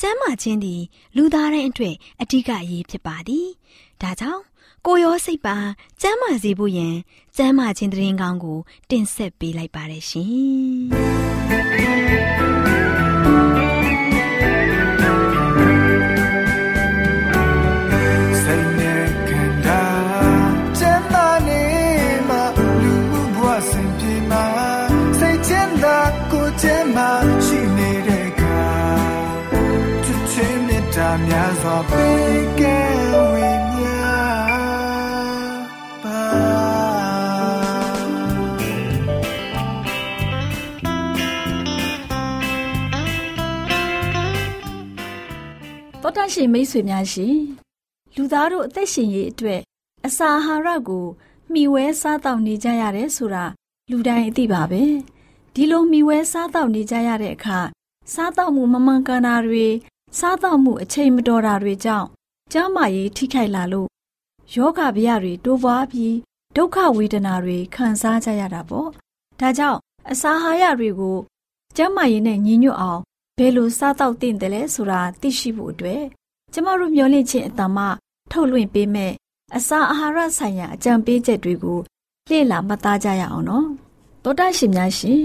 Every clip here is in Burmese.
ကျမ်းမာခြင်းသည် လူသားတိုင်းအတွက်အဓိကအရေးဖြစ်ပါသည်ဒါကြောင့်ကိုရောစိတ်ပါကျမ်းမာစေဖို့ယင်ကျမ်းမာခြင်းတရင်ကောင်းကို တင်ဆက်ပေးလိုက်ပါတယ်ရှင်စိတ်နဲ့ခန္ဓာကျမ်းမာနေမှာလူဘဝစင်ပြေမှာစိတ်ချမ်းသာကိုကျမ်းမာ မြတ်တာများစွာပေးကဲဝေမျှပါတောတရှင်မိတ်ဆွေများရှင်လူသားတို့အသက်ရှင်ရေးအတွက်အစာအာဟာရကိုမျှဝဲစားတောက်နေကြရတယ်ဆိုတာလူတိုင်းအသိပါပဲဒီလိုမျှဝဲစားတောက်နေကြရတဲ့အခါစားတောက်မှုမမှန်ကန်တာတွေ စားတောက်မှုအချိန်မတော်တာတွေကြောင့်ကျန်းမာရေးထိခိုက်လာလို့ယောဂဗျာတွေတိုးပွားပြီးဒုက္ခဝေဒနာတွေခံစားကြရတာပေါ့ဒါကြောင့်အစာအာဟာရတွေကိုကျန်းမာရေးနဲ့ညီညွတ်အောင်ဘယ်လိုစားတောက်သင့်တယ်လဲဆိုတာသိရှိဖို့အတွက်ကျမတို့မျှဝင့်ခြင်းအတ္တမထုတ်လွှင့်ပေးမဲ့အစာအာဟာရဆိုင်ရာအကြံပေးချက်တွေကိုလေ့လာမှတ်သားကြရအောင်နော်တောတရှင်များရှင်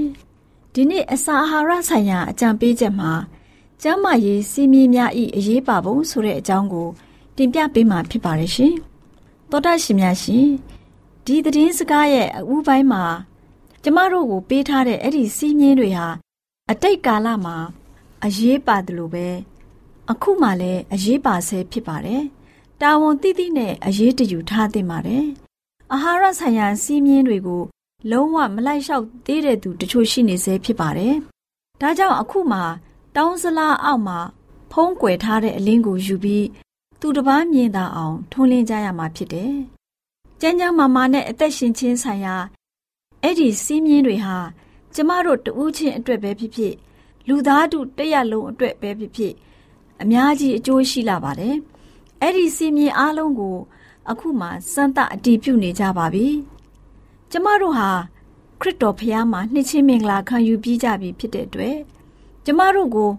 ဒီနေ့အစာအာဟာရဆိုင်ရာအကြံပေးချက်မှာ ကျန်းမာရေးစီးမင်းများဤအရေးပါပုံဆိုတဲ့အကြောင်းကို တင်ပြပေးမှာဖြစ်ပါတယ်ရှင်တောတရှင်များရှင်ဒီသတင်းစကားရဲ့အဦးပိုင်းမှာ ကျမတို့ကိုပေးထားတဲ့အဲ့ဒီစီးမြင်းတွေဟာအတိတ်ကာလမှာအရေးပါတယ်လို့ပဲအခုမှလည်းအရေးပါဆဲဖြစ်ပါတယ်။တာဝန်တိတိနဲ့အရေးတယူထားသင့်ပါတယ်။အာဟာရဆိုင်ရာစီးမြင်းတွေကို လုံးဝမလိုက်လျှောက်သေးတဲ့သူတချို့ရှိနေသေးဖြစ်ပါတယ်။ဒါကြောင့်အခုမှ တောင်းစလားအောက်မှာဖုံးကွယ်ထားတဲ့အလင်းကိုယူပြီးသူတစ်ပားမြင်သာအောင်ထုံးလင်းကြရမှာဖြစ်တယ်။ကျန်းကျန်းမာမာနဲ့အသက်ရှင်ခြင်းဆိုင်ရာအဲ့ဒီစီးမြင်းတွေဟာကျမတို့တဦးချင်းအတွက်ပဲဖြစ်ဖြစ်လူသားတို့တရက်လုံးအတွက်ပဲဖြစ်ဖြစ်အများကြီးအကျိုးရှိလာပါတယ်။အဲ့ဒီစီမင်းအားလုံးကို အခုမှစမ်းသပ်အတည်ပြုနေကြပါပြီ။ကျမတို့ဟာခရစ်တော်ဖျားမှာနှစ်ချင်းမင်္ဂလာခံယူပြီးကြပြီဖြစ်တဲ့အတွက် ကျမတို့ကို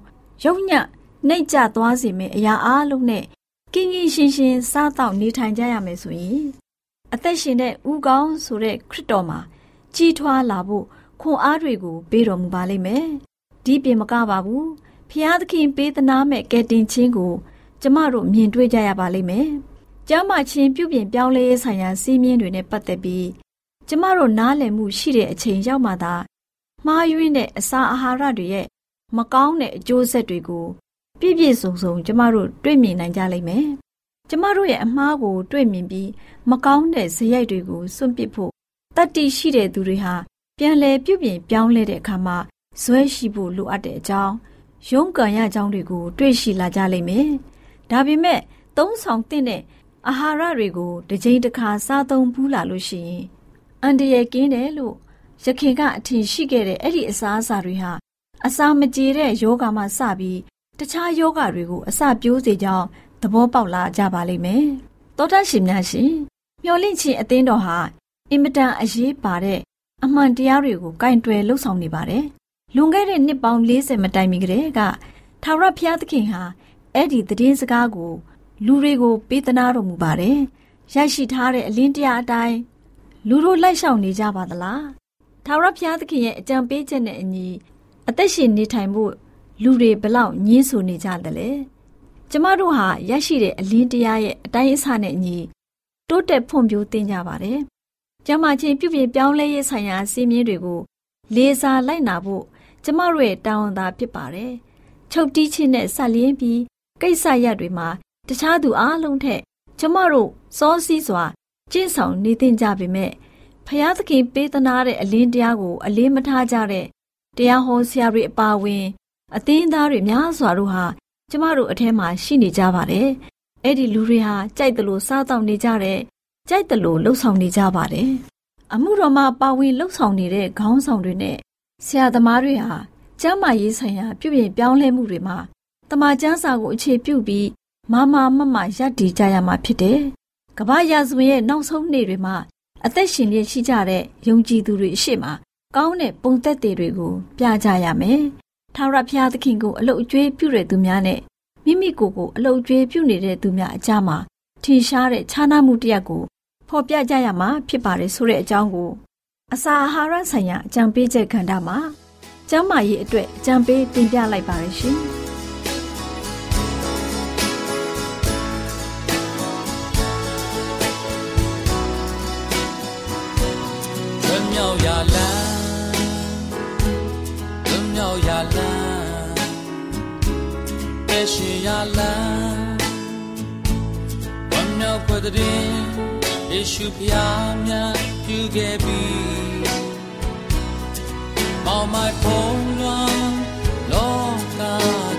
ရုံညံ့နှိတ်ကြသွားစေမယ့်အရာအားလုံးနဲ့ကင်းကင်းရှင်းရှင်းစားတော့နေထိုင်ကြရမယ်ဆိုရင်အသက်ရှင်တဲ့ဥကောင်းဆိုတဲ့ခရစ်တော်မှာကြီးထွားလာဖို့ခွန်အားတွေကိုပေးတော်မူပါလိမ့်မယ်။ဒီပြင်မကပါဘူး။ဖျားသခင်ပေးသနာမဲ့ကယ်တင်ခြင်းကို ကျမတို့မြင်တွေ့ကြရပါလိမ့်မယ်။ကျမ်းမာခြင်းပြုပြင်ပြောင်းလဲရေးဆိုင်ရာစီးမြင်တွေနဲ့ပတ်သက်ပြီးကျမတို့နားလည်မှုရှိတဲ့အချိန်ရောက်မှသာမှားယွင်းတဲ့အစာအာဟာရတွေရဲ့ မကောင်းတဲ့အကျိုးဆက်တွေကိုပြည့်ပြည့်စုံစုံကျမတို့တွေ့မြင်နိုင်ကြလိမ့်မယ်။ကျမတို့ရဲ့အမှားကို တွေ့မြင်ပြီးမကောင်းတဲ့ဇယိုက်တွေကိုစွန့်ပစ်ဖို့တတ္တိရှိတဲ့သူတွေဟာပြန်လည်ပြုပြင်ပြောင်းလဲတဲ့အခါမှာဇွဲရှိဖို့လိုအပ်တဲ့အကြောင်းရုန်းကန်ရကြောင်းတွေကို တွေ့ရှိလာကြလိမ့်မယ်။ဒါပေမဲ့သုံးဆောင်တဲ့အာဟာရတွေကိုတစ်ကြိမ်တစ်ခါစားသုံးဘူးလာလို့ရှိရင်အန်တရယ်ကင်းတယ်လို့ရခင်ကအထင်ရှိခဲ့တဲ့အဲ့ဒီအစားအစာတွေဟာ အစာမကြေတဲ့ယောဂါမှစပြီးတခြားယောဂါတွေကိုအစပြိုးစေကြောင်းသဘောပေါက်လာကြပါလိမ့်မယ်။သောတရှင်များရှင်မျော်လင့်ခြင်းအသင်းတော်ဟာအင်မတန်အရေးပါတဲ့အမှန်တရားတွေကိုကင်တွယ်လှုပ်ဆောင်နေပါတယ်။လွန်ခဲ့တဲ့နှစ်ပေါင်း40မတိုင်မီကတည်းကထာဝရဘုရားသခင်ဟာအဲ့ဒီသတင်းစကားကို လူတွေကိုပေးသနာတော်မူပါတယ်။ရရှိထားတဲ့အလင်းတရားအတိုင်းလူတို့လိုက်ရှောင်နေကြပါသလား။ထာဝရဘုရားသခင်ရဲ့အကြံပေးချက်နဲ့အညီ အသက်ရှင်နေထိုင်ဖို့လူတွေဘလောက်ညင်းဆူနေကြတယ်လဲ။ကျမတို့ဟာရရှိတဲ့အလင်းတရားရဲ့အတိုင်းအဆနဲ့အညီတိုးတက်ဖွံ့ဖြိုးသင်ကြပါတယ်။ကျမချင်းပြုပြင်ပြောင်းလဲရေးဆိုင်ရာအစည်းအဝေးတွေကိုလေးစားလိုက်နာဖို့ကျမတို့ရဲ့တာဝန်သာဖြစ်ပါတယ်။ချုပ်တီးခြင်းနဲ့ဆက်လျင်းပြီးကိစ္စရပ်တွေမှာတခြားသူအလုံးထက်ကျမတို့စောစီးစွာကျင့်ဆောင်နေသင့်ကြပေမဲ့ဖျားသခင်ပေးသနာတဲ့အလင်းတရားကိုအလေးမထားကြတဲ့ တရားဟောဆရာတွေအပါအဝင် အသင်းသားတွေများစွာတို့ဟာကျမတို့အထက်မှာရှိနေကြပါတယ်။အဲ့ဒီလူတွေဟာကြိုက်တယ်လို့စားတောက်နေကြတဲ့ကြိုက်တယ်လို့လှုပ်ဆောင်နေကြပါတယ်။အမှုတော်မှာပါဝင်လှုပ်ဆောင်နေတဲ့ခေါင်းဆောင်တွေနဲ့ဆရာသမားတွေဟာကျမ်းမာရေးဆိုင်ရာပြုပြင်ပြောင်းလဲမှုတွေမှာတမန်ကျမ်းစာကိုအခြေပြုပြီးမမမမရပ်တည်ကြရမှာဖြစ်တယ်။ကမ္ဘာရာဇဝင်ရဲ့နောက်ဆုံးနေ့တွေမှာအသက်ရှင်လျက်ရှိကြတဲ့ယုံကြည်သူတွေအရှိမ ကောင်းတဲ့ပုံသက်တွေကိုပြကြရမယ်။ထာဝရဘုရားသခင်ကိုအလုတ်အကျွေးပြုတဲ့သူများနဲ့မိမိကိုယ်ကိုအလုတ်အကျွေးပြုနေတဲ့သူများအကြမှာထင်ရှားတဲ့ခြားနားမှုတစ်ရပ်ကိုဖော်ပြကြရမှာဖြစ်ပါတယ်ဆိုတဲ့အကြောင်းကိုအစာအာဟာရဆိုင်ရာအကြံပေးချက်ခန္ဓာမှာကျမ်းမာရေးအတွက်အကြံပေးတင်ပြလိုက်ပါရရှင်။ ပဲရှိရာလမ်းဝမ်းမြောက်ဖွယ်တဲ့ယေရှုဖျားများပြုခဲ့ပြီမောင်မိုက်ဖုံးလွန်လောကကြီး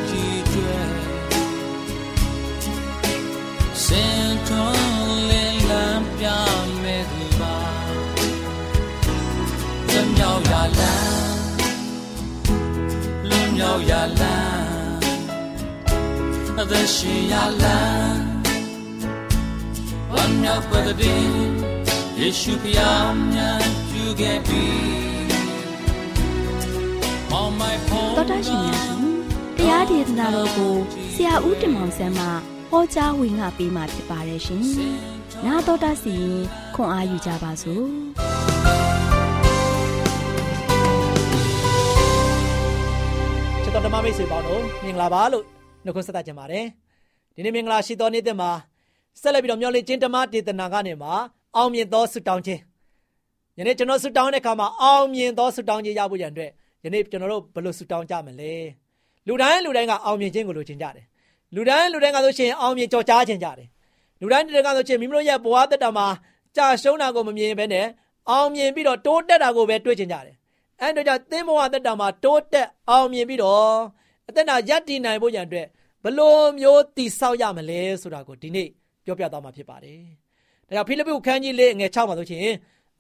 သက်ရှင်ရာလမ်းဝမ်းမြောက်ပတ်တဲ့ယေရှုဖျားများပြုခဲ့ပြီမောင်မိုက်ဖုံးတော်တာရှင်များရှင်တရားဒေသနာတော်ကိုဆရာဦးတင်မောင်ဆန်းမှဟောကြားဝင်ငါပေးมาဖြစ်ပါတယ်ရှင်။နာတော်တာစီရင်ခွန်အားယူကြပါစို့။ချစ်တော်ဓမ္မမိတ်ဆွေပေါင်းတို့မင်္ဂလာပါလို့ နှုတ်ခွန်းဆက်သကြပါတယ်ဒီနေ့မင်္ဂလာရှိသောနေ့တဲ့မှာဆက်လက်ပြီးတော့မျှော်လင့်ခြင်းဓမ္မဒေသနာကနေမှာအောင်မြင်သောဆုတောင်းခြင်းယနေ့ကျွန်တော်ဆုတောင်းတဲ့အခါမှာအောင်မြင်သောဆုတောင်းခြင်းရဖို့ရန်အတွက်ယနေ့ကျွန်တော်တို့ဘယ်လိုဆုတောင်းကြမလဲလူတိုင်းလူတိုင်းကအောင်မြင်ခြင်းကိုလိုချင်ကြတယ်လူတိုင်းလူတိုင်းကဆိုရှင်အောင်မြင်ကြော်ကြားခြင်းကြတယ်လူတိုင်းလူတိုင်းကဆိုရှင်မိမိတို့ရဲ့ဘဝတက်တာမှာကြာရှုံးတာကိုမမြင်ဘဲနဲ့အောင်မြင်ပြီးတော့တိုးတက်တာကိုပဲတွေးချင်ကြတယ်အဲ့တို့ကြောင့်သင်ဘဝတက်တာမှာတိုးတက်အောင်မြင်ပြီးတော့ အသက်တာရပ်တည်နိုင်ဖို့ရန်အတွက်ဘလို့မျိုးတည်ဆောက်ရမလဲဆိုတာကိုဒီနေ့ပြောပြသွားမှာဖြစ်ပါတယ်။ဒါကြောင့်ဖိလိပ္ပုခန်းကြီးလေးငယ်6မှာဆိုရှင်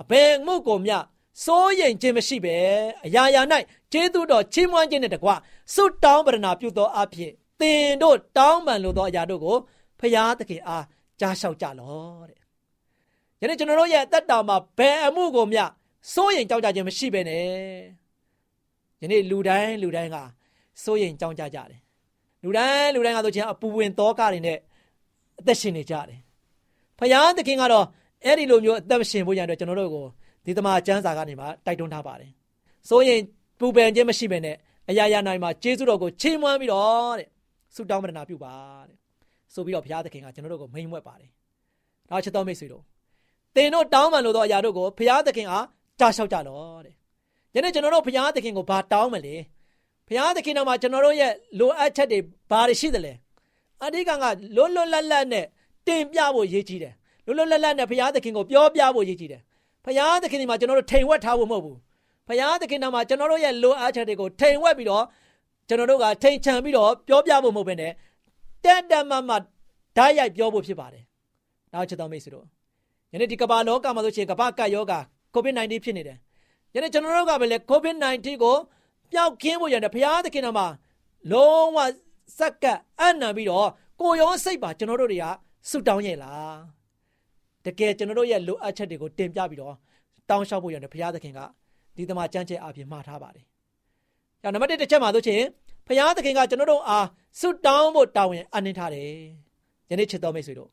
အဘယ်မှုကိုမျှစိုးရိမ်ခြင်းမရှိပဲအရာရာ၌ကျေးဇူးတော်ချီးမွမ်းခြင်းနဲ့တကွဆုတောင်းပရဏာပြုသောအဖြစ်သင်တို့တောင်းပန်လိုသောအရာတို့ကိုဖျားသခင်အားကြားလျှောက်ကြလောတဲ့။ယနေ့ကျွန်တော်တို့ရဲ့အသက်တာမှာဘယ်အမှုကိုမျှစိုးရိမ်ကြောက်ကြခြင်းမရှိပဲနဲ့ယနေ့လူတိုင်းလူတိုင်းက စိုးရိမ်ကြောက်ကြကြတယ်လူတိုင်းလူတိုင်းကဆိုချင်းအပူဝင်သောကတွေနဲ့အသက်ရှင်နေကြတယ်ဖယားသခင်ကတော့အဲ့ဒီလိုမျိုးအသက်ရှင်ဖို့ရန်အတွက်ကျွန်တော်တို့ကိုဒီတမန်ကျမ်းစာကနေမှတိုက်တွန်းထားပါတယ်စိုးရင်ပူပန်ခြင်းမရှိဘဲနဲ့အရာရာနိုင်မှာကျေးဇူးတော်ကိုချီးမွမ်းပြီးတော့တဲ့ဆုတောင်းပတနာပြုပါတဲ့ဆိုပြီးတော့ဘုရားသခင်ကကျွန်တော်တို့ကိုမိန်မွက်ပါတယ်နောက်ချက်တော်မိတ်ဆွေတို့သင်တို့တောင်းပန်လို့သောအရာတို့ကိုဘုရားသခင်အားကြားလျှောက်ကြလောတဲ့ယနေ့ကျွန်တော်တို့ဘုရားသခင်ကိုဘာတောင်းမလဲ ဘုရားသခင်တော်မှာကျွန်တော်တို့ရဲ့လိုအပ်ချက်တွေဘာတွေရှိသလဲအဓိကကလွတ်လွတ်လပ်လပ်နဲ့တင်ပြဖို့ရည်ကြီးတယ်လွတ်လွတ်လပ်လပ်နဲ့ဘုရားသခင်ကိုပြောပြဖို့ရည်ကြီးတယ်ဘုရားသခင်ဒီမှာကျွန်တော်တို့ထိန်ဝက်ထားဖို့မဟုတ်ဘူးဘုရားသခင်တော်မှာကျွန်တော်တို့ရဲ့လိုအပ်ချက်တွေကိုထိန်ဝက်ပြီးတော့ကျွန်တော်တို့ကထိန်ချန်ပြီးတော့ပြောပြဖို့မဟုတ်ဘဲနဲ့တက်တက်မမဓာတ်ရိုက်ပြောဖို့ဖြစ်ပါတယ်နောက်ချက်တော်မိတ်ဆွေတို့ယနေ့ဒီကမ္ဘာလောကမှာဆိုရှင်ကမ္ဘာကပ်ယောဂါ COVID-19 ဖြစ်နေတယ်ယနေ့ကျွန်တော်တို့ကပဲလေ COVID-19 ကို ပျောက်ကင်းဖို့ရတဲ့ဘုရားသခင်တော်မှာလုံးဝစက္ကပ်အံ့နံပြီးတော့ကိုရောစိတ်ပါကျွန်တော်တို့တွေကဆုတောင်းရဲ့လားတကယ်ကျွန်တော်တို့ရဲ့လိုအပ်ချက်တွေကိုတင်ပြပြီးတော့တောင်းလျှောက်ဖို့ရတဲ့ဘုရားသခင်ကဒီတမန်ကြမ်းချက်အပြင်မှားထားပါတယ်။ကြောင့်နံပါတ်1တစ်ချက်မှာဆိုရှင်ဘုရားသခင်ကကျွန်တော်တို့အားဆုတောင်းဖို့တာဝန်အနှင်းထားတယ်။ယနေ့ချစ်တော်မိတ်ဆွေတို့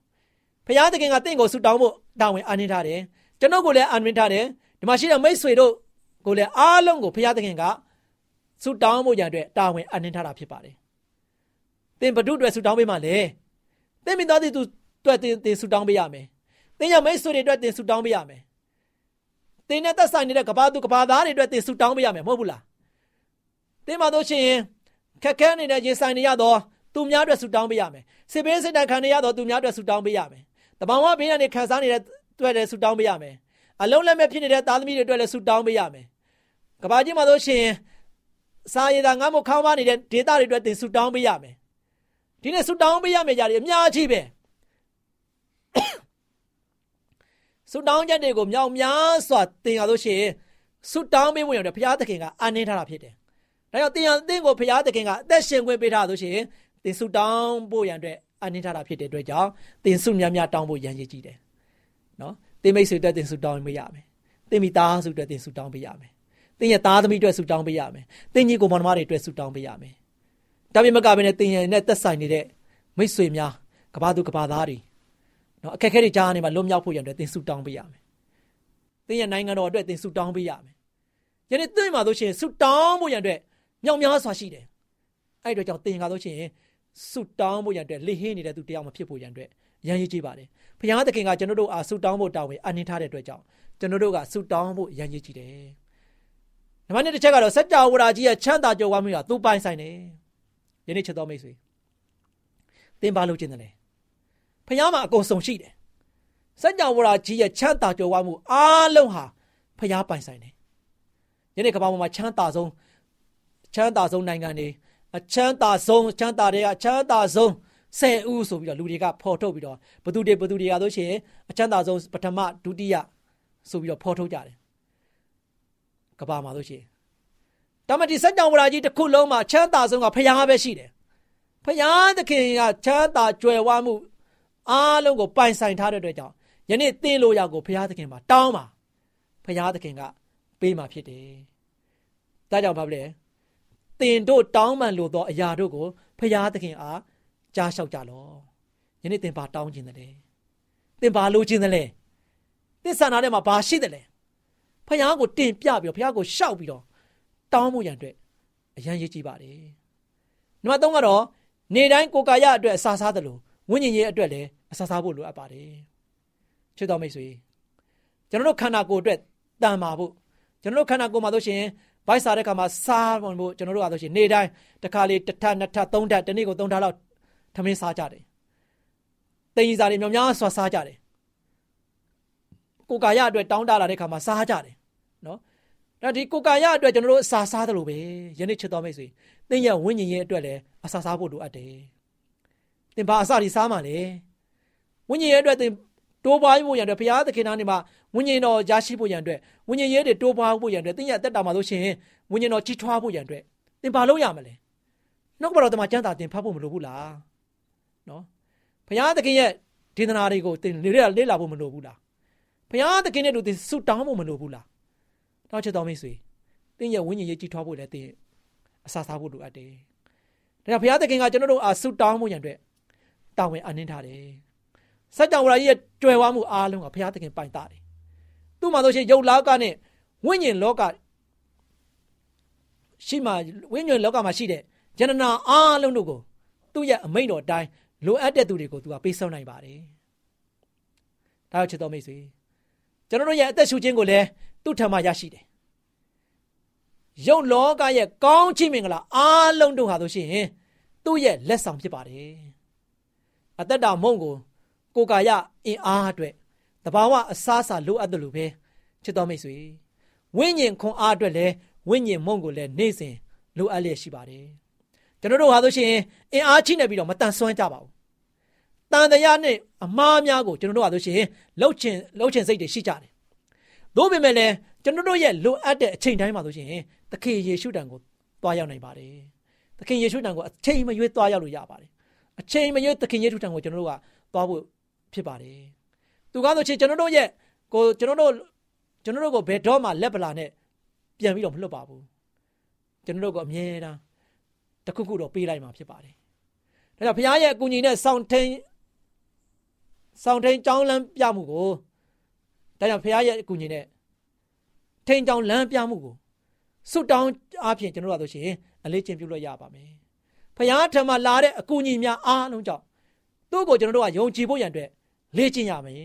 ဘုရားသခင်ကတင့်ကိုဆုတောင်းဖို့တာဝန်အနှင်းထားတယ်။ကျွန်တော်ကိုလည်းအနှင်းထားတယ်။ဒီမှာရှိတဲ့မိတ်ဆွေတို့ကိုလည်းအားလုံးကိုဘုရားသခင်က ဆုတောင်းဖို့ရတဲ့တာဝန်အနှင်းထားတာဖြစ်ပါတယ်။ဘသင်ဘဒုအတွက်ဆူတောင်းပေးမှလဲသင်မိသားစုအတွက်သင်သင်ဆူတောင်းပေးရမယ်သင်ရမိတ်ဆွေတွေအတွက်သင်ဆူတောင်းပေးရမယ်သင်နဲ့သက်ဆိုင်နေတဲ့ကဘာသူကဘာသားတွေအတွက်သင်ဆူတောင်းပေးရမယ်မဟုတ်ဘူးလားသင်မှာတို့ရှင်ခက်ခဲနေတဲ့ရေဆိုင်နေရတော့သူများအတွက်ဆူတောင်းပေးရမယ်စစ်ဘေးစစ်တိုက်ခံနေရတော့သူများအတွက်ဆူတောင်းပေးရမယ်တဘာဝဘေးကနေခံစားနေတဲ့အတွက်လည်းဆူတောင်းပေးရမယ်အလုံးလက်မဲ့ဖြစ်နေတဲ့သားသမီးတွေအတွက်လည်းဆူတောင်းပေးရမယ်ကဘာကြီးမှာတို့ရှင် စာရည်သာငါ့မခေါင်းပါနေတဲ့ဒေတာတွေအတွက်သင်ဆူတောင်းပေးရမယ်ဒီနေ့ဆူတောင်းပေးရမယ့်ຢာတွေအများကြီးပဲဆူတောင်းချက်တွေကိုမြောက်များစွာသင်ရလို့ရှိရင်ဆူတောင်းပေးဖို့ရတယ်ဘုရားသခင်ကအနှင်းထားတာဖြစ်တယ်။ဒါကြောင့်သင်ရသင်ကိုဘုရားသခင်ကအသက်ရှင်ခွင့်ပေးထားလို့ရှိရင်သင်ဆူတောင်းဖို့ရန်အတွက်အနှင်းထားတာဖြစ်တဲ့အတွက်ကြောင့်သင်ဆူများများတောင်းဖို့ရန်ရည်ကြည့်တယ်။နော်သင်မိတ်ဆွေအတွက်သင်ဆူတောင်းပေးရမယ်။သင်မိသားစုအတွက်သင်ဆူတောင်းပေးရမယ်။ သင်ရဲ့သားသမီးအတွက်ဆူတောင်းပေးရမယ်။သင်ကြီးကိုမောင်နှမတွေအတွက်ဆူတောင်းပေးရမယ်။ဒါပေမဲ့ကပဲနဲ့သင်ရဲ့နဲ့သက်ဆိုင်နေတဲ့မိတ်ဆွေများကဘာသူကဘာသားတွေနော်အခက်အခဲတွေကြားနေမှာလွတ်မြောက်ဖို့ရန်အတွက်သင်ဆုတောင်းပေးရမယ်။သင်ရဲ့နိုင်ငံတော်အတွက်သင်ဆုတောင်းပေးရမယ်။ယနေ့သင်မှာဆိုရှင်ဆုတောင်းဖို့ရန်အတွက်မြောက်များစွာရှိတယ်။အဲ့ဒီတော့ကြောင့်သင်ကဆိုရှင်ဆုတောင်းဖို့ရန်အတွက်လေဟင်းနေတဲ့သူတရားမဖြစ်ဖို့ရန်အတွက်ရန်ရည်ကြည့်ပါတယ်။ဘုရားသခင်ကကျွန်တော်တို့အားဆုတောင်းဖို့တာဝန်အနှင်းထားတဲ့အတွက်ကြောင့်ကျွန်တော်တို့ကဆုတောင်းဖို့ရန်ရည်ကြည့်တယ်။ နံပါတ်1တစ်ချက်ကတော့စัจ java ဝါကြီးရဲ့ချမ်းသာကြွယ်ဝမှုကသူပိုင်ဆိုင်တယ်။ယနေ့ချက်တော်မိတ်ဆွေသင်ပါလို့ခြင်းတယ်ဖះမှာအကုန်စုံရှိတယ်စัจ java ဝါကြီးရဲ့ချမ်းသာကြွယ်ဝမှုအားလုံးဟာဖះပိုင်ဆိုင်တယ်ယနေ့ကမ္ဘာပေါ်မှာချမ်းသာဆုံးချမ်းသာဆုံးနိုင်ငံတွေအချမ်းသာဆုံးချမ်းသာတွေကအချမ်းသာဆုံးဆယ်ဦးဆိုပြီးတော့လူတွေကဖော်ထုတ်ပြီးတော့ဘသူတွေဘသူတွေကဆိုရှင်အချမ်းသာဆုံးပထမဒုတိယဆိုပြီးတော့ဖော်ထုတ်ကြတယ် ကဘာမှာဆိုရှင်တမတိစัจ java ဝါကြီးတစ်ခုလုံးမှာချမ်းသာဆုံးကဖះပဲရှိတယ်ဖះသခင်ကချမ်းသာကြွယ်ဝမှုအားလုံးကိုပိုင်ဆိုင်ထားတဲ့အတွက်ကြောင့်ယနေ့သင်လိုရာကိုဘုရားသခင်မှာတောင်းပါဘုရားသခင်ကပေးမှာဖြစ်တယ်။ဒါကြောင့်ဘာလဲသင်တို့တောင်းမှန်လို့သောအရာတို့ကိုဘုရားသခင်အားကြားလျှောက်ကြလော့။ယနေ့သင်ဘာတောင်းခြင်းတည်း။သင်ဘာလိုခြင်းတည်း။သင်ဆန္ဒထဲမှာဘာရှိတယ်လဲ။ ဘုရားကိုတင်ပြပြီးတော့ဘုရားကိုရှောက်ပြီးတော့တောင်းဖို့ရန်အတွက်အရန်ရည်ကြည့်ပါတယ်။နံပါတ်3ကတော့နေတိုင်းကိုယ်ကာယအတွက်အစာစားတယ်လို့ဝိညာဉ်ရေးအတွက်လည်းအဆစားဖို့လိုအပ်ပါတယ်ချစ်တော်မိတ်ဆွေကျွန်တော်တို့ခန္ဓာကိုယ်အတွက်တန်မာဖို့ကျွန်တော်တို့ခန္ဓာကိုယ်မှာဆိုရှင်ဗိုက်စားတဲ့ခါမှာစားဖို့ကျွန်တော်တို့ကဆိုရှင်နေ့တိုင်းတစ်ခါလေးတစ်ထပ်နှစ်ထပ်သုံးထပ်တစ်နေ့ကိုသုံးထပ်လောက်ထမင်းစားကြတယ်တင်ကြီးစားတွေမြောင်များစွာစားကြတယ်ကိုကာယအတွက်တောင်းတလာတဲ့ခါမှာစားကြတယ် နော်ဒါဒီကိုကာယအတွက်ကျွန်တော်တို့အစာစားတယ်လို့ပဲယနေ့ချစ်တော်မိတ်ဆွေသင်ရဲ့ဝိညာဉ်ရေးအတွက်လည်းအစာစားဖို့လိုအပ်တယ်သင်ဘာအစာတွေစားမှလဲဝိညာဉ်ရဲ့အတွက်သင်တိုးပွားဖို့ရန်အတွက်ဘုရားသခင်သားနေမှာဝိညာဉ်တော်ရရှိဖို့ရန်အတွက်ဝိညာဉ်ရဲ့တွေတိုးပွားဖို့ရန်အတွက်သင်ရဲ့အသက်တာမှာလို့ရှိရင်ဝိညာဉ်တော်ကြီးထွားဖို့ရန်အတွက်သင်ဘာလုပ်ရမလဲနှုတ်ကပတော်တမန်ကျမ်းစာသင်ဖတ်ဖို့မလိုဘူးလားနော်ဘုရားသခင်ရဲ့ဒေသနာတွေကိုသင်လေ့လာလေ့လာဖို့မလိုဘူးလားဘုရားသခင်နဲ့တို့သင်ဆုတောင်းဖို့မလိုဘူးလား တော့ချစ်တော်မိတ်ဆွေသင်ရဲ့ဝိညာဉ်ရေးကြီးထွားဖို့လည်းသင်အစာစားဖို့လိုအပ်တယ်ဒါကြောင့်ဘုရားသခင်ကကျွန်တော်တို့အားဆုတောင်းဖို့ရန်အတွက်တာဝန်အနှင်းထားတယ်စัจ java ကြီးရဲ့ကြွယ်ဝမှုအားလုံးကဘုရားသခင်ပိုင်တာတယ်သူ့မှာဆိုရှင်ယုတ်လောကနဲ့ဝိညာဉ်လောကရှိမှဝိညာဉ်လောကမှာရှိတဲ့ဂျနနာအားလုံးတို့ကိုသူ့ရဲ့အမိန့်တော်အတိုင်းလိုအပ်တဲ့သူတွေကိုသူကပေးဆောင်နိုင်ပါတယ်ဒါချစ်တော်မိတ်ဆွေကျွန်တော်တို့ရဲ့အသက်ရှူခြင်းကိုလည်း သူ့ထံမှာရရှိတယ်ယုတ်လောကရဲ့ကောင်းချီးမင်္ဂလာအားလုံးတို့ဟာဆိုရှင်သူ့ရဲ့လက်ဆောင်ဖြစ်ပါတယ်အသက်တာမုံကိုကိုကာယအင်အားအတွက်တဘာဝအစားအစာလိုအပ်တယ်လို့ပဲချစ်တော်မိတ်ဆွေဝိညာဉ်ခွန်အားအတွက်လည်းဝိညာဉ်မုံကိုလည်းနေ့စဉ်လိုအပ်လျက်ရှိပါတယ်ကျွန်တော်တို့ဟာဆိုရှင်အင်အားချိနေပြီးတော့မတန်ဆွမ်းကြပါဘူးတန်တရားနဲ့အမားများကိုကျွန်တော်တို့ဟာဆိုရှင်လှုပ်ချင်လှုပ်ချင်စိတ်တွေရှိကြတယ် သို့ပေမဲ့လည်းကျွန်တော်တို့ရဲ့လိုအပ်တဲ့အချိန်တိုင်းမှာဆိုရှင်သခင်ယေရှုတန်ကိုသွားရောက်နိုင်ပါတယ်သခင်ယေရှုတန်ကိုအချိန်မရွေးသွားရောက်လို့ရပါတယ်အချိန်မရွေးသခင်ယေရှုတန်ကိုကျွန်တော်တို့ကသွားဖို့ဖြစ်ပါတယ်သူကားဆိုချင်ကျွန်တော်တို့ရဲ့ကိုကျွန်တော်တို့ကျွန်တော်တို့ကိုဘယ်တော့မှလက်ပလာနဲ့ပြန်ပြီးတော့မလွတ်ပါဘူးကျွန်တော်တို့ကအမြဲတမ်းတခုခုတော့ပေးလိုက်မှာဖြစ်ပါတယ်ဒါကြောင့်ဘုရားရဲ့အကူအညီနဲ့စောင့်ထိန်စောင့်ထိန်ကြောင်းလမ်းပြမှုကို ဒါကြောင့်ဘုရားရဲ့အကူအညီနဲ့ထိန်ကြောင်းလမ်းပြမှုကိုစွတ်တောင်းအားဖြင့်ကျွန်တော်တို့ကဆိုရှင်အလေးချင်းပြုလို့ရပါမယ်ဘဖခင်ထံမှလာတဲ့အကူအညီများအားလုံးကြောင့်သူ့ကိုကျွန်တော်တို့ကယုံကြည်ဖို့ရန်အတွက်လေ့ကျင့်ရမယ်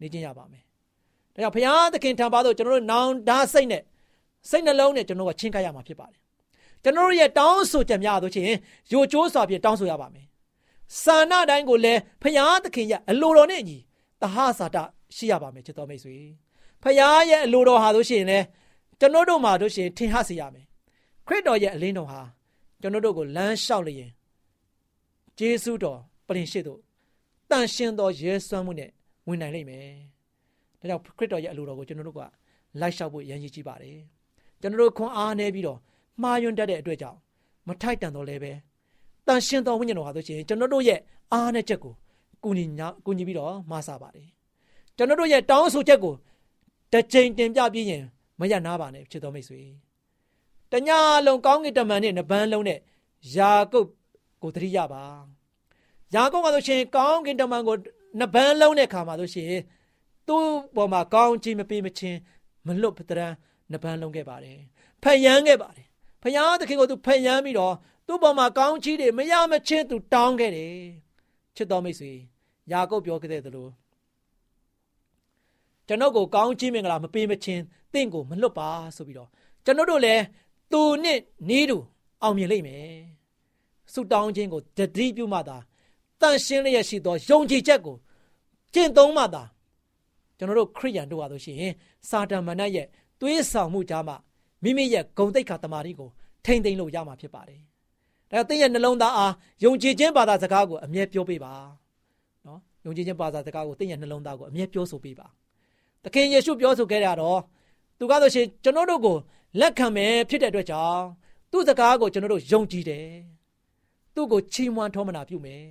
လေ့ကျင့်ရပါမယ်ဒါကြောင့်ဖခင်သခင်ထံပါတော့ကျွန်တော်တို့နောင်တစိတ်နဲ့စိတ်နှလုံးနဲ့ကျွန်တော်တို့ကချင်းကပ်ရမှာဖြစ်ပါတယ်ကျွန်တော်တို့ရဲ့တောင်းဆိုချက်များဆိုချင်ယိုကျိုးစွာဖြင့်တောင်းဆိုရပါမယ်စာနာတိုင်းကိုလည်းဖခင်သခင်ရဲ့အလိုတော်နဲ့အညီတဟစာတ ရှိရပါမယ်ချစ်တော်မိတ်ဆွေဖခင်ရဲ့အလိုတော်ဟာဆိုရှင်လေကျွန်တော်တို့မှာတို့ရှင်ထင်ဟစေရမယ်ခရစ်တော်ရဲ့အလင်းတော်ဟာကျွန်တော်တို့ကိုလမ်းလျှောက်လျင်ဂျေစုတော်ပြင်ရှိတို့တန်ရှင်တော်ရဲစွမ်းမှုနဲ့ဝင်နိုင်လိမ့်မယ်။ဒါကြောင့်ခရစ်တော်ရဲ့အလိုတော်ကိုကျွန်တော်တို့ကလိုက်လျှောက်ဖို့ရည်ရည်ကြည့်ပါတယ်။ကျွန်တော်တို့ခွန်အားနေပြီးတော့မှားယွင်းတတ်တဲ့အတွက်ကြောင့်မထိုက်တန်တော့လည်းပဲတန်ရှင်တော်ဝိညာဉ်တော်ဟာဆိုရှင်ကျွန်တော်တို့ရဲ့အားနဲ့ချက်ကိုကူညီညာကူညီပြီးတော့မဆာပါတယ်။ ကျွန်တော်တို့ရဲ့တောင်းဆိုချက်ကိုတစ်ချိန်တင်ပြပြီးရင်မရနာပါနဲ့ဖြစ်တော်မိတ်ဆွေ။တညလုံးကောင်းကင်တမန်နဲ့နပန်းလုံးနဲ့ယာကုပ်ကိုတတိယပါ။ယာကုပ်ကဆိုရှင်ကောင်းကင်တမန်ကိုနပန်းလုံးတဲ့ခါမှာဆိုရှင်သူ့ပေါ်မှာကောင်းချီးမပေးမချင်းမလွတ်ပတရန်နပန်းလုံးခဲ့ပါတယ်။ဖယမ်းခဲ့ပါတယ်။ဖယားသခင်ကိုသူဖယမ်းပြီးတော့သူ့ပေါ်မှာကောင်းချီးတွေမရမချင်းသူတောင်းခဲ့တယ်။ချစ်တော်မိတ်ဆွေယာကုပ်ပြောခဲ့တဲ့သလို ကျွန်ုပ်ကိုကောင်းချီးမင်္ဂလာမပေးမချင်းတင့်ကိုမလွတ်ပါဆိုပြီးတော့ကျွန်တော်တို့လည်းသူနဲ့နေတူအောင်မြင်လိမ့်မယ်ဆုတောင်းခြင်းကိုတတိပြုမှသာတန်ရှင်းလျက်ရှိသောယုံကြည်ချက်ကိုကျင့်သုံးမှသာကျွန်တော်တို့ခရိယန်တို့ဟာဆိုရှင်စာတန်မဏတ်ရဲ့သွေးဆောင်မှုကြားမှာမိမိရဲ့ဂုံတိတ်ခါတမာတိကိုထိမ့်သိမ့်လို့ရမှာဖြစ်ပါတယ်။ဒါကြောင့်သင်ရဲ့နှလုံးသားအားယုံကြည်ခြင်းဘာသာစကားကိုအမြဲပြောပေးပါ။နော်ယုံကြည်ခြင်းဘာသာစကားကိုသင်ရဲ့နှလုံးသားကိုအမြဲပြောဆိုပေးပါ။ သခင်ယေရှုပြောဆိုခဲ့ရတော့သူကဆိုရှင်ကျွန်တော်တို့ကိုလက်ခံမယ်ဖြစ်တဲ့အတွက်ကြောင့်သူ့စကားကိုကျွန်တော်တို့ယုံကြည်တယ်။သူ့ကိုချီးမွမ်းထောမနာပြုမယ်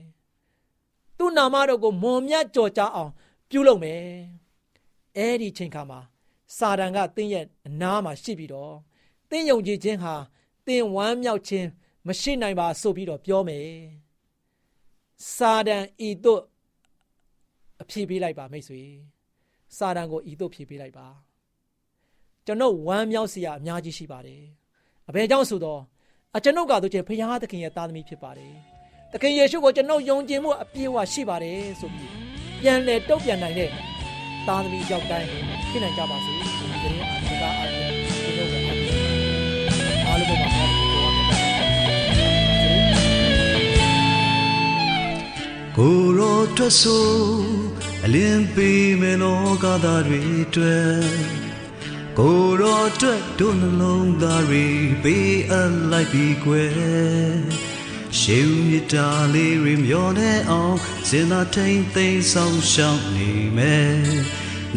။သူ့နာမတော်ကိုမွန်မြတ်ကြော်ကြားအောင် ပြုလုပ်မယ်။အဲ့ဒီချိန်ခါမှာစာတန်ကသင်ရဲ့အနားမှာရှိပြီးတော့သင်ယုံကြည်ခြင်းဟာသင်ဝမ်းမြောက်ခြင်းမရှိနိုင်ပါဆိုပြီးတော့ပြောမယ်။စာတန်ဤသို့အဖြေပေးလိုက်ပါမိတ်ဆွေ။ စာတန်ကိုဤသို့ဖြေပေးလိုက်ပါ။ကျွန်ုပ်ဝမ်းမြောက်စရာအများကြီးရှိပါတယ်။အဘယ်ကြောင့်ဆိုတော့အကျွန်ုပ်ကတို့ချင်းဖခင်သခင်ရဲ့သားသမီးဖြစ်ပါတယ်။သခင်ယေရှုကိုကျွန်ုပ်ယုံကြည်မှုအပြည့်အဝရှိပါတယ်ဆိုပြီးပြန်လဲတုတ်ပြန်နိုင်တဲ့သားသမီးယောက်တိုင်းဖြစ်နိုင်ကြပါစေဒီကနေ့အစကားအားဖြင့်ဒီလိုပဲအားလုံးပါပါပြောရမယ်ကိုရောထွက်ဆို အလင်းပေးမယ်လောကသားတွေတွေ့ကိုရောအတွက်တို့နှလုံးသားတွေပေးအပ်လိုက်ပြီးကွယ်ရှေးဦးမြတာလေးတွေမျောနေအောင်စင်သာထိန်သိမ်းဆောင်ရှောက်နေမယ်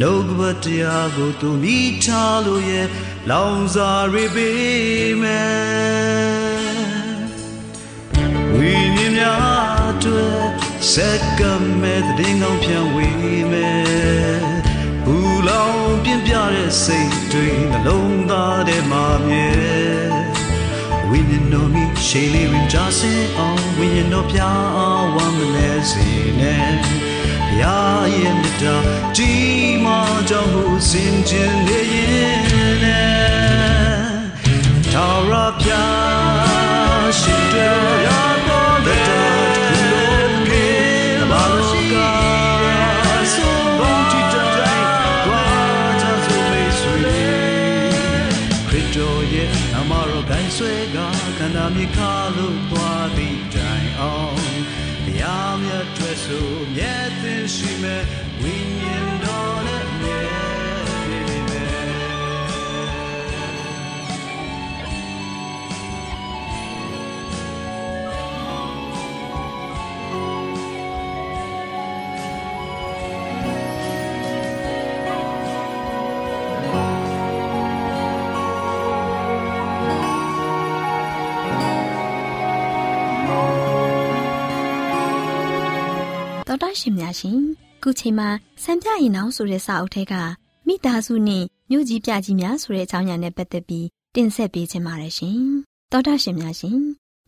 နှုတ်ကပတရားကိုသူမိထားလို့ရဲ့လောင်စာတွေပေးမယ်ဝိညာဉ်များအတွ က်စက္ကမဲ့တဲ့ငောင်းပြန်ဝေးမယ်ဘူလောင်ပြင်းပြတဲ့စိတ်တွေနှလုံးသားထဲမှာမြဲဝိညာဉ်တော်မိရှေးလေးရင်ကြစေအောင်ဝိညာဉ်တော်ပြအောင်ဝမ်းမလဲစေနဲ့ဘုရားရဲ့မြတ်တာဒီမှာကြောင့်ကိုစင်ကြင်နေရင်နဲ့ ခန္ဓာမြေခါလို့သွားသည့်တိုင်အောင်ဘုရားမြတ်ထွက်ဆိုမြတ်သင်ရှိမဲ့ တော်တော်ရှင်များရှင်ခုချိန်မှာစံပြရင်အောင်ဆိုတဲ့စာအုပ်ထဲကမိသားစုနဲ့မြို့ကြီးပြကြီးများဆိုတဲ့အကြောင်းအရာနဲ့ပတ်သက်ပြီးတင်ဆက်ပေးခြင်းပါတယ်ရှင်တော်တော်ရှင်များရှင်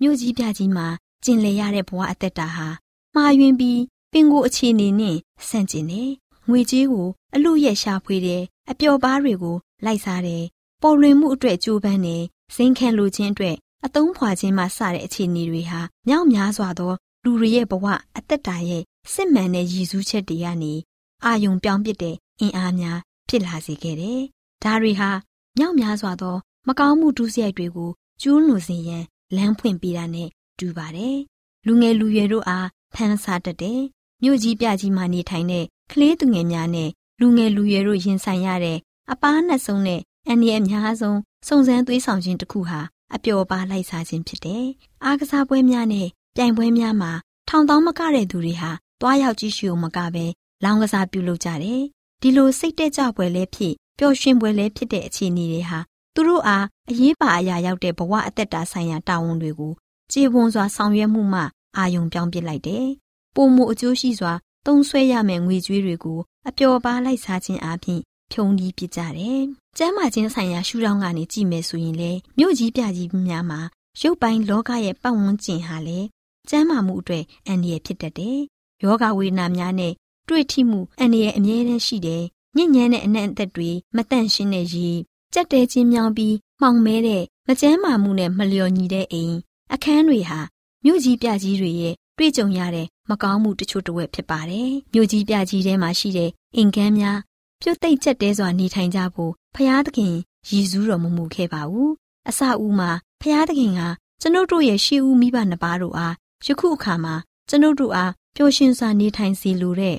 မြို့ကြီးပြကြီးမှာကျင်လည်ရတဲ့ဘဝအသက်တာဟာမှားယွင်းပြီးပင်ကိုအခြေအနေနဲ့ဆန့်ကျင်တယ်ငွေကြေးကိုအလို့ရက်ရှာဖွေတယ်အပျော်ပါးတွေကိုလိုက်စားတယ်ပေါ်လွင်မှုအတွက်ကြိုးပမ်းတယ်စိန်ခံလိုခြင်းအတွက်အသုံးဖွာခြင်းမှစတဲ့အခြေအနေတွေဟာမြောက်များစွာသောလူတွေရဲ့ဘဝအသက်တာရဲ့ စစ်မှန်တဲ့ရည်စူးချက်တွေကနေအာယုံပြောင်းပစ်တဲ့အင်အားများဖြစ်လာစေခဲ့တယ်။ဒါတွေဟာမြောက်များစွာသော မကောင်းမှုဒုစရိုက်တွေကိုကျူးလွန်စေရန်လမ်းဖွင့်ပေးတာနဲ့တူပါတယ်။လူငယ်လူရွယ်တို့အားဖန်ဆာတတ်တဲ့မြို့ကြီးပြကြီးမှာနေထိုင်တဲ့ကလေးသူငယ်များနဲ့လူငယ်လူရွယ်တို့ရင်ဆိုင်ရတဲ့အပားနဲ့ဆုံးတဲ့အန္တရာယ်အများဆုံးစုံစမ်းသွေးဆောင်ခြင်းတစ်ခုဟာအပျော်ပါလိုက်စားခြင်းဖြစ်တယ်။အားကစားပွဲများနဲ့ပြိုင်ပွဲများမှာထောင်တောင်းမကတဲ့သူတွေဟာ တွားရောက်ကြည့်ရှုမကပဲလောင်းကစားပြုလုပ်ကြတယ်။ဒီလိုစိတ်တက်ကြပွဲလဲဖြစ်ပျော်ရွှင်ပွဲလဲဖြစ်တဲ့အခြေအနေတွေဟာသူတို့အားအရေးပါအရာရောက်တဲ့ဘဝအသက်တာဆိုင်ရာတာဝန်တွေကိုကြေပွန်စွာဆောင်ရွက်မှုမှအာယုံပြောင်းပစ်လိုက်တယ်။ပုံမှုအကျိုးရှိစွာသုံးဆွဲရမယ့်ငွေကြွေးတွေကိုအပျော်ပါလိုက်စားခြင်းအပြင်ဖြုံပြီးပြကြတယ်။ကျမ်းမာခြင်းဆိုင်ရာရှုထောင့်ကနေကြည့်မယ်ဆိုရင်လေမြို့ကြီးပြကြီးများမှာရုပ်ပိုင်းလောကရဲ့ပတ်ဝန်းကျင်ဟာလေကျမ်းမာမှုအတွက်အန္တရာယ်ဖြစ်တတ်တယ်။ ယောဂဝေဒနာများနဲ့တွေ့ထိမှုအန္တရာယ်အမြဲတမ်းရှိတယ်။ညဉ့်ညမ်းတဲ့အနံ့အသက်တွေမတန့်ရှင်းတဲ့ရေကြက်တဲချင်းမြောင်းပြီးမှောင်မဲတဲ့မကျန်းမာမှုနဲ့မလျော်ညီတဲ့အိမ်အခန်းတွေဟာမြို့ကြီးပြကြီးတွေရဲ့တွေ့ကြုံရတဲ့မကောင်းမှုတချို့တဝက်ဖြစ်ပါတယ်။မြို့ကြီးပြကြီးထဲမှာရှိတဲ့အိမ်ကန်းများပြုတ်သိမ့်ချက်တဲစွာနေထိုင်ကြဖို့ဖျားသခင်ရည်စူးတော်မမူခဲ့ပါဘူး။အစအဦးမှာဖျားသခင်ကကျွန်ုပ်တို့ရဲ့ရှေးဦးမိဘနှစ်ပါးတို့အားယခုအခါမှာကျွန်ုပ်တို့အား ပျော်ရွှင်စွာနေထိုင်စေလိုတဲ့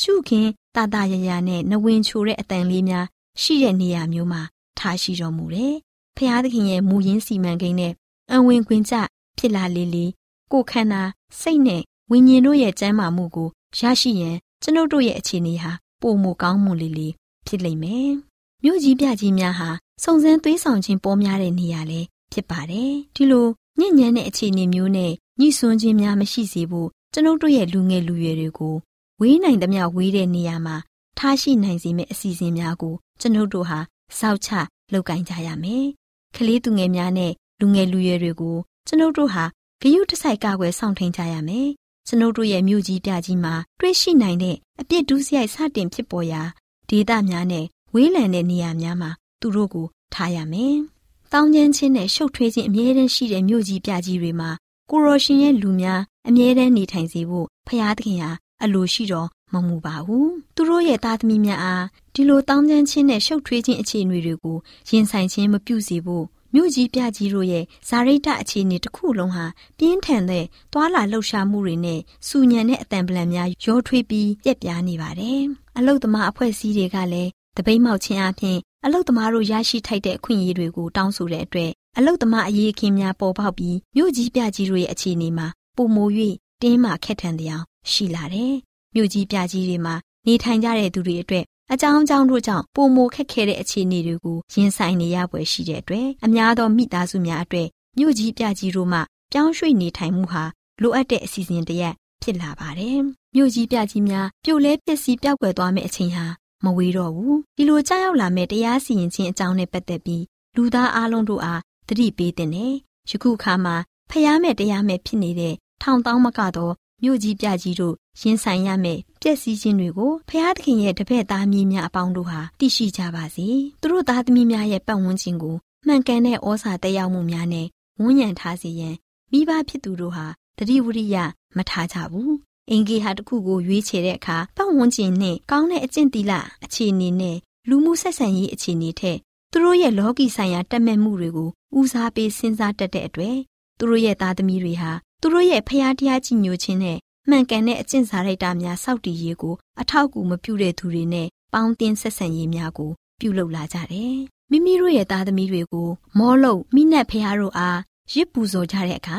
ရှုခင်တာတာရရနဲ့နဝင်ချိုတဲ့အတန်လေးများရှိတဲ့နေရာမျိုးမှာထားရှိတော်မူတယ်။ဖျားသခင်ရဲ့မူရင်းစီမံကိန်းနဲ့အဝင်ခွင်ကျဖြစ်လာလေလေကိုခန္ဓာစိတ်နဲ့ဝိညာဉ်တို့ရဲ့ကျမ်းမာမှုကိုရရှိရန်ကျွန်ုပ်တို့ရဲ့အခြေအနေဟာပိုမိုကောင်းမွန်လေလေဖြစ်လိမ့်မယ်။မြို့ကြီးပြကြီးများဟာစုံစမ်းသွေးဆောင်ခြင်းပေါ်များတဲ့နေရာလည်းဖြစ်ပါတယ်။ဒီလိုညဉ့်ညမ်းတဲ့အခြေအနေမျိုးနဲ့ညှိစွန်းခြင်းများမရှိစေဖို့ ကျွန်ုပ်တို့ရဲ့လူငယ်လူရွယ်တွေကိုဝေးနိုင်သမျှဝေးတဲ့နေရာမှာထားရှိနိုင်စေမယ့်အစီအစဉ်များကိုကျွန်ုပ်တို့ဟာစောက်ချလုပ်ကိုင်ကြရမယ်။ကလေးသူငယ်များနဲ့လူငယ်လူရွယ်တွေကိုကျွန်ုပ်တို့ဟာဂရုတစိုက်ကာကွယ်ဆောင်ထိန်ကြရမယ်။ကျွန်ုပ်တို့ရဲ့မြို့ကြီးပြကြီးမှာတွေ့ရှိနိုင်တဲ့အပြစ်ဒုစရိုက်စတင်ဖြစ်ပေါ်ရာဒေသများနဲ့ဝေးလံတဲ့နေရာများမှာသူတို့ကိုထားရမယ်။တောင်းကျမ်းခြင်းနဲ့ရှုပ်ထွေးခြင်းအမြဲတမ်းရှိတဲ့မြို့ကြီးပြကြီးတွေမှာ ကိုရောရှင်ရဲ့လူများအမြဲတမ်းနေထိုင်စေဖို့ဖရာသခင်ဟာအလိုရှိတော်မမူပါဘူး။သူတို့ရဲ့သားသမီးများအားဒီလိုတောင်းကျမ်းခြင်းနဲ့ရှုပ်ထွေးခြင်းအခြေအနေတွေကိုရင်ဆိုင်ခြင်းမပြုစေဖို့မြို့ကြီးပြကြီးတို့ရဲ့ဇာရိတအခြေအနေတစ်ခုလုံးဟာပြင်းထန်တဲ့သွာလာလှုပ်ရှားမှုတွေနဲ့စူညံတဲ့အတန်ပလန်များရောထွေးပြီးပြက်ပြားနေပါတယ်။အလုတ်သမားအဖွဲ့အစည်းတွေကလည်းတပိတ်မောက်ခြင်းအပြင်အလုတ်သမားတို့ရရှိထိုက်တဲ့အခွင့်အရေးတွေကိုတောင်းဆိုတဲ့အတွက် အလုတ်သမားအရေးအခင်းများပေါ်ပေါက်ပြီးမြို့ကြီးပြကြီးတို့ရဲ့အခြေအနေမှာပုံမို၍တင်းမာခက်ထန်တဲ့အောင်ရှိလာတယ်။မြို့ကြီးပြကြီးတွေမှာနေထိုင်ကြတဲ့သူတွေအတွက်အကြောင်းအကြောင်းတို့ကြောင့်ပုံမိုခက်ခဲတဲ့အခြေအနေတွေကိုရင်ဆိုင်နေရပွဲရှိတဲ့အတွက်အများသောမိသားစုများအတွက်မြို့ကြီးပြကြီးတို့မှပြောင်းရွှေ့နေထိုင်မှုဟာလိုအပ်တဲ့အစီအစဉ်တရက်ဖြစ်လာပါတယ်။မြို့ကြီးပြကြီးများပြိုလဲပစ္စည်းပြောက်ွယ်သွားမယ့်အချိန်ဟာမဝေးတော့ဘူး။ဒီလိုကြောက်ရောက်လာမယ့်တရားစီရင်ခြင်းအကြောင်းနဲ့ပတ်သက်ပြီးလူသားအလုံးတို့အား သတိပေးတဲ့နဲ့ယခုအခါမှာဖျားမဲ့တရားမဲ့ဖြစ်နေတဲ့ထောင်တောင်းမကတော့မြို့ကြီးပြကြီးတို့ရင်ဆိုင်ရမယ့်ပျက်စီးခြင်းတွေကိုဖျားသခင်ရဲ့တပည့်သားသမီးများအပေါင်းတို့ဟာသိရှိကြပါစေ။သူတို့သားသမီးများရဲ့ပတ်ဝန်းကျင်ကိုမှန်ကန်တဲ့ဩဇာတက်ရောက်မှုများနဲ့ဝန်းရံထားစေရန်မိဘဖြစ်သူတို့ဟာတတိဝရိယမထားကြဘူး။အင်ဂေဟာတစ်ခုကိုရွေးချယ်တဲ့အခါပတ်ဝန်းကျင်နဲ့ကောင်းတဲ့အကျင့်သီလအခြေအနေနဲ့လူမှုဆက်ဆံရေးအခြေအနေထက် သူတို့ရဲ့လောကီဆိုင်ရာတက်မဲ့မှုတွေကိုဦးစားပေးစဉ်းစားတတ်တဲ့အတွက်သူတို့ရဲ့သားသမီးတွေဟာသူတို့ရဲ့ဖျားတရားကြည်ညိုခြင်းနဲ့မှန်ကန်တဲ့အကျင့်စာရိတ္တများစောင့်တည်ရေးကိုအထောက်အကူမပြုတဲ့သူတွေနဲ့ပေါင်းတင်ဆက်ဆံရေးများကိုပြုလုပ်လာကြတယ်။မိမိတို့ရဲ့သားသမီးတွေကို မောလို့မိနက်ဖះတို့အားရစ်ပူဇော်ကြတဲ့အခါ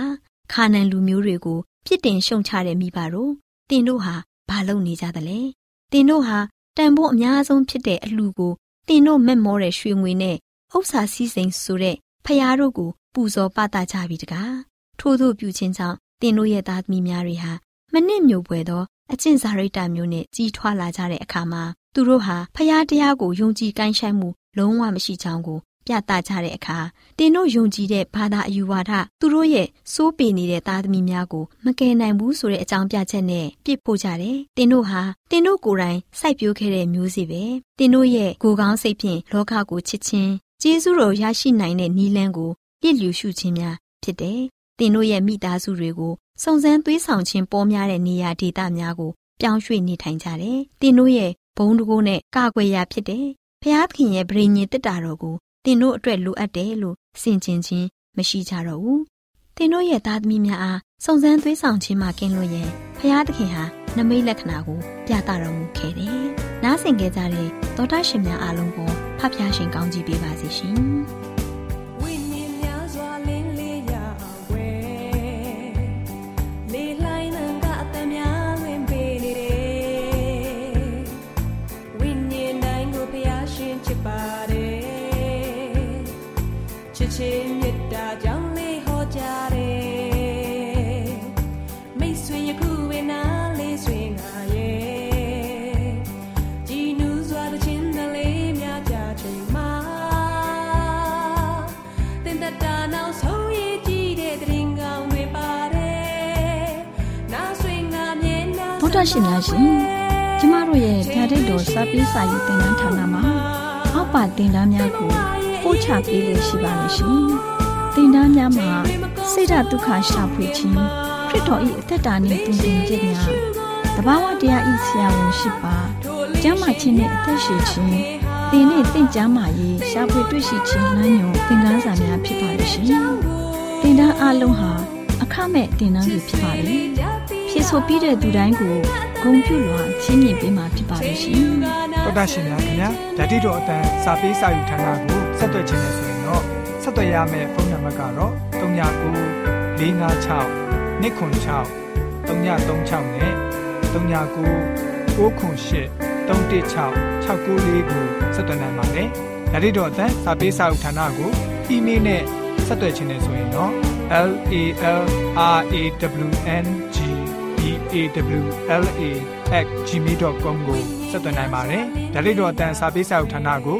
ခါနန်လူမျိုးတွေကိုပြစ်တင်ရှုံချတဲ့မိဘတို့တင်တို့ဟာဘာလုပ်နေကြသလဲ။တင်တို့ဟာတန်ဖိုးအများဆုံးဖြစ်တဲ့အလှကို တင်တို့မက်မောတဲ့ရွှေငွေနဲ့ဥစ္စာစည်းစိမ်ဆိုတဲ့ဖះတို့ကိုပူဇော်ပသကြပြီတကား။ထို့သောပြုခြင်းကြောင့်တင်တို့ရဲ့သားသမီးများတွေဟာမနစ်မြို့ပွဲသောအကျင့်စာရိတ္တမျိုးနဲ့ကြီးထွားလာကြတဲ့အခါမှာသူတို့ဟာဖျားတရားကိုယုံကြည်ကိုင်းဆိုင်မှုလုံးဝမရှိချောင်းကို ပြသကြတဲ့အခါတင်တို့ယုံကြည်တဲ့ဘာသာအယူဝါဒသူတို့ရဲ့စိုးပေနေတဲ့သားသမီးများကိုမကယ်နိုင်ဘူးဆိုတဲ့အကြောင်းပြချက်နဲ့ပြစ်ဖို့ကြတယ်။တင်တို့ဟာတင်တို့ကိုယ်တိုင်စိုက်ပျိုးခဲ့တဲ့မျိုးစေ့ပဲ။တင်တို့ရဲ့ကိုယ်ကောင်းစိတ်ဖြင့်လောကကိုချစ်ခြင်းကျေးဇူးတော်ရရှိနိုင်တဲ့နီလန်းကိုပြည့်လျူရှုခြင်းများဖြစ်တယ်။သင်တို့ရဲ့မိသားစုတွေကိုစုံစမ်းသွေးဆောင်ခြင်းပေါ်များတဲ့နေရာဒေသများကိုပြောင်းရွှေ့နေထိုင်ကြတယ်။သင်တို့ရဲ့ဘုံတကိုးနဲ့ကာကွယ်ရာဖြစ်တယ်။ဖျားသခင်ရဲ့ဗြိညင်တက်တာတော်ကို သင်တို့အတွက်လိုအပ်တယ်လို့စင်ကျင်ခြင်းမရှိကြတော့ဘူး။သင်တို့ရဲ့သားသမီးများအားစုံစမ်းသွေးဆောင်ခြင်းမှကင်းလို့ရင်ဖျားသခင်ဟာနမိတ်လက္ခဏာကိုပြသတော်မူခဲ့တယ်။နားဆင်ကြကြတဲ့သောတာရှင်များအားလုံးကိုဖဖျားရှင်ကောင်းချီးပေးပါစေရှင်။ ချစ်ချင်းမေတ္တာကြောင့်လေးဟောကြတယ်မိတ်ဆွေယခုဝေနာလေးဆွေငါရဲ့ကြည်နူးစွာတဲ့ချင်းတလေးများကြချိန်မှာတင်တတာနောက်ဆုံးရည်ကြည့်တဲ့တရင်ကောင်းတွေပါတယ်နောက်ဆွေငါမြင်နာဗုဒ္ဓရှင်များရှင်ကျမတို့ရဲ့ဓာတ်တော်စာပေးစာယူသင်တန်းဌာနမှာအောက်ပါသင်တန်းများကို ပို့ချပေးလို့ရှိပါမယ်ရှင်သင်တန်းများမှာဆိဒ္ဓတုခရှာဖွေခြင်းခရစ်တော်၏အသက်တာနှင့်သင်သင်ခြင်းများတဘာဝတရားဤဆရာဝန်ရှိပါကျမ်းမာခြင်းနှင့်အသက်ရှိခြင်းသင်နှင့်သင်ကျမ်းမာရေးရှာဖွေတွေ့ရှိခြင်းလမ်းညွန်သင်ခန်းစာများဖြစ်ပါလိမ့်ရှင်သင်တန်းအလုံးဟာအခမဲ့သင်တန်းတွေဖြစ်ပါလိမ့်ဖြစ်ဆိုပြီးတဲ့သူတိုင်းကိုဂုံပြုလွှာချင်းမြင်ပေးမှာဖြစ်ပါလိမ့်ရှင်တော်တာရှင်များခင်ဗျာဓာတိတော်အတန်းစာပေးစာယူဌာနကို ဆက်သွယ်ခြင်းနဲ့ဆိုရင်တော့ဆက်သွယ်ရမယ့်ဖုန်းနံပါတ်ကတော့396 656 296 336နဲ့399 698 316 694ကိုဆက်သွယ်နိုင်ပါတယ်ဓာတိတော်အတန်းစာပေးစာယူဌာနကိုအီးမေးလ်နဲ့ဆက်သွယ်ခြင်းနဲ့ဆိုရင်တော့ l a l r a w n g b a w l a @gmail.com ကိုဆက်သွင်းနိုင်ပါတယ်။ဒါ့အပြင်တော့အတန်းစာပေးစာဥထာဏာကို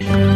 Bye.